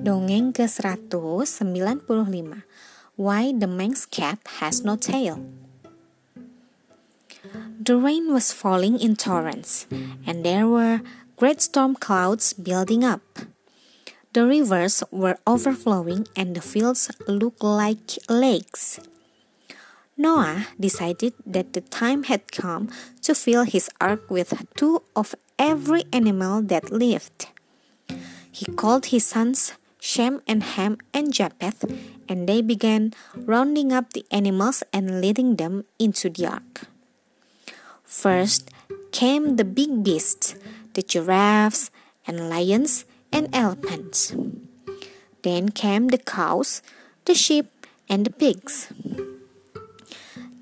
Dongeng ke-195 Why the Manx Cat Has No Tail The rain was falling in torrents, and there were great storm clouds building up. The rivers were overflowing, and the fields looked like lakes. Noah decided that the time had come to fill his ark with two of every animal that lived. He called his sons Shem and Ham and Japheth, and they began rounding up the animals and leading them into the ark. First came the big beasts, the giraffes and lions and elephants. Then came the cows, the sheep, and the pigs.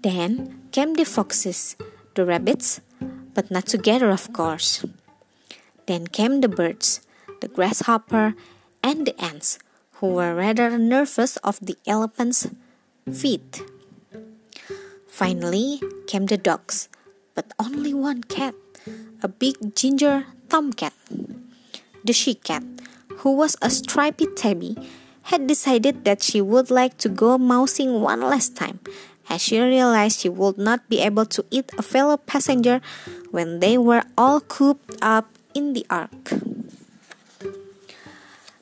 Then came the foxes, the rabbits, but not together, of course. Then came the birds, the grasshopper, and the ants, who were rather nervous of the elephant's feet. Finally came the dogs, but only one cat, a big ginger tomcat. The she cat, who was a stripy tabby, had decided that she would like to go mousing one last time, as she realized she would not be able to eat a fellow passenger when they were all cooped up in the ark.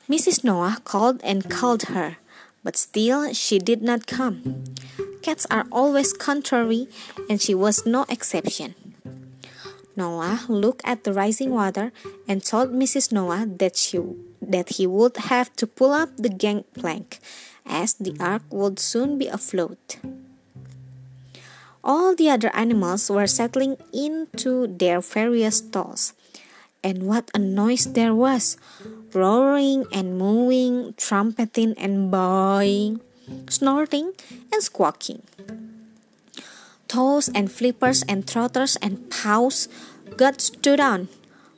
Mrs. Noah called and called her, but still she did not come. Cats are always contrary, and she was no exception. Noah looked at the rising water and told Mrs. Noah that she that he would have to pull up the gangplank, as the ark would soon be afloat. All the other animals were settling into their various stalls, and what a noise there was! Roaring and mooing, trumpeting and bawling, snorting and squawking. Toes and flippers and trotters and paws got stood on.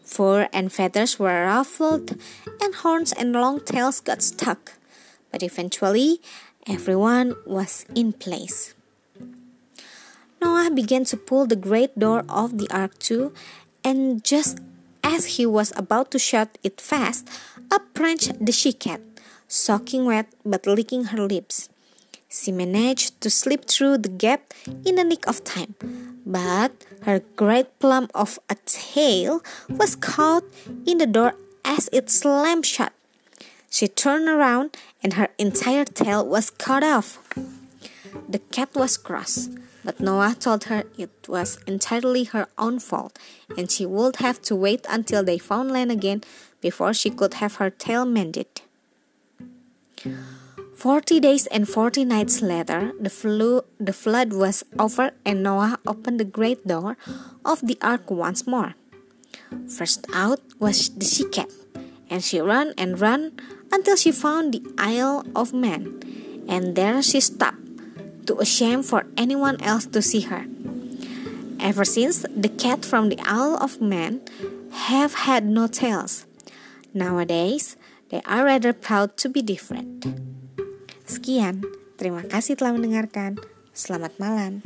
Fur and feathers were ruffled, and horns and long tails got stuck. But eventually, everyone was in place. Noah began to pull the great door of the ark to, and just as he was about to shut it fast, up branched the she-cat, soaking wet but licking her lips. She managed to slip through the gap in the nick of time, but her great plum of a tail was caught in the door as it slammed shut. She turned around and her entire tail was cut off. The cat was cross, but Noah told her it was entirely her own fault, and she would have to wait until they found land again before she could have her tail mended. Forty days and forty nights later, the, flu- the flood was over, and Noah opened the great door of the ark once more. First out was the she cat, and she ran and ran until she found the Isle of Man, and there she stopped too ashamed for anyone else to see her. Ever since, the cat from the Isle of Man have had no tails. Nowadays, they are rather proud to be different. Sekian, terima kasih telah mendengarkan. Selamat malam.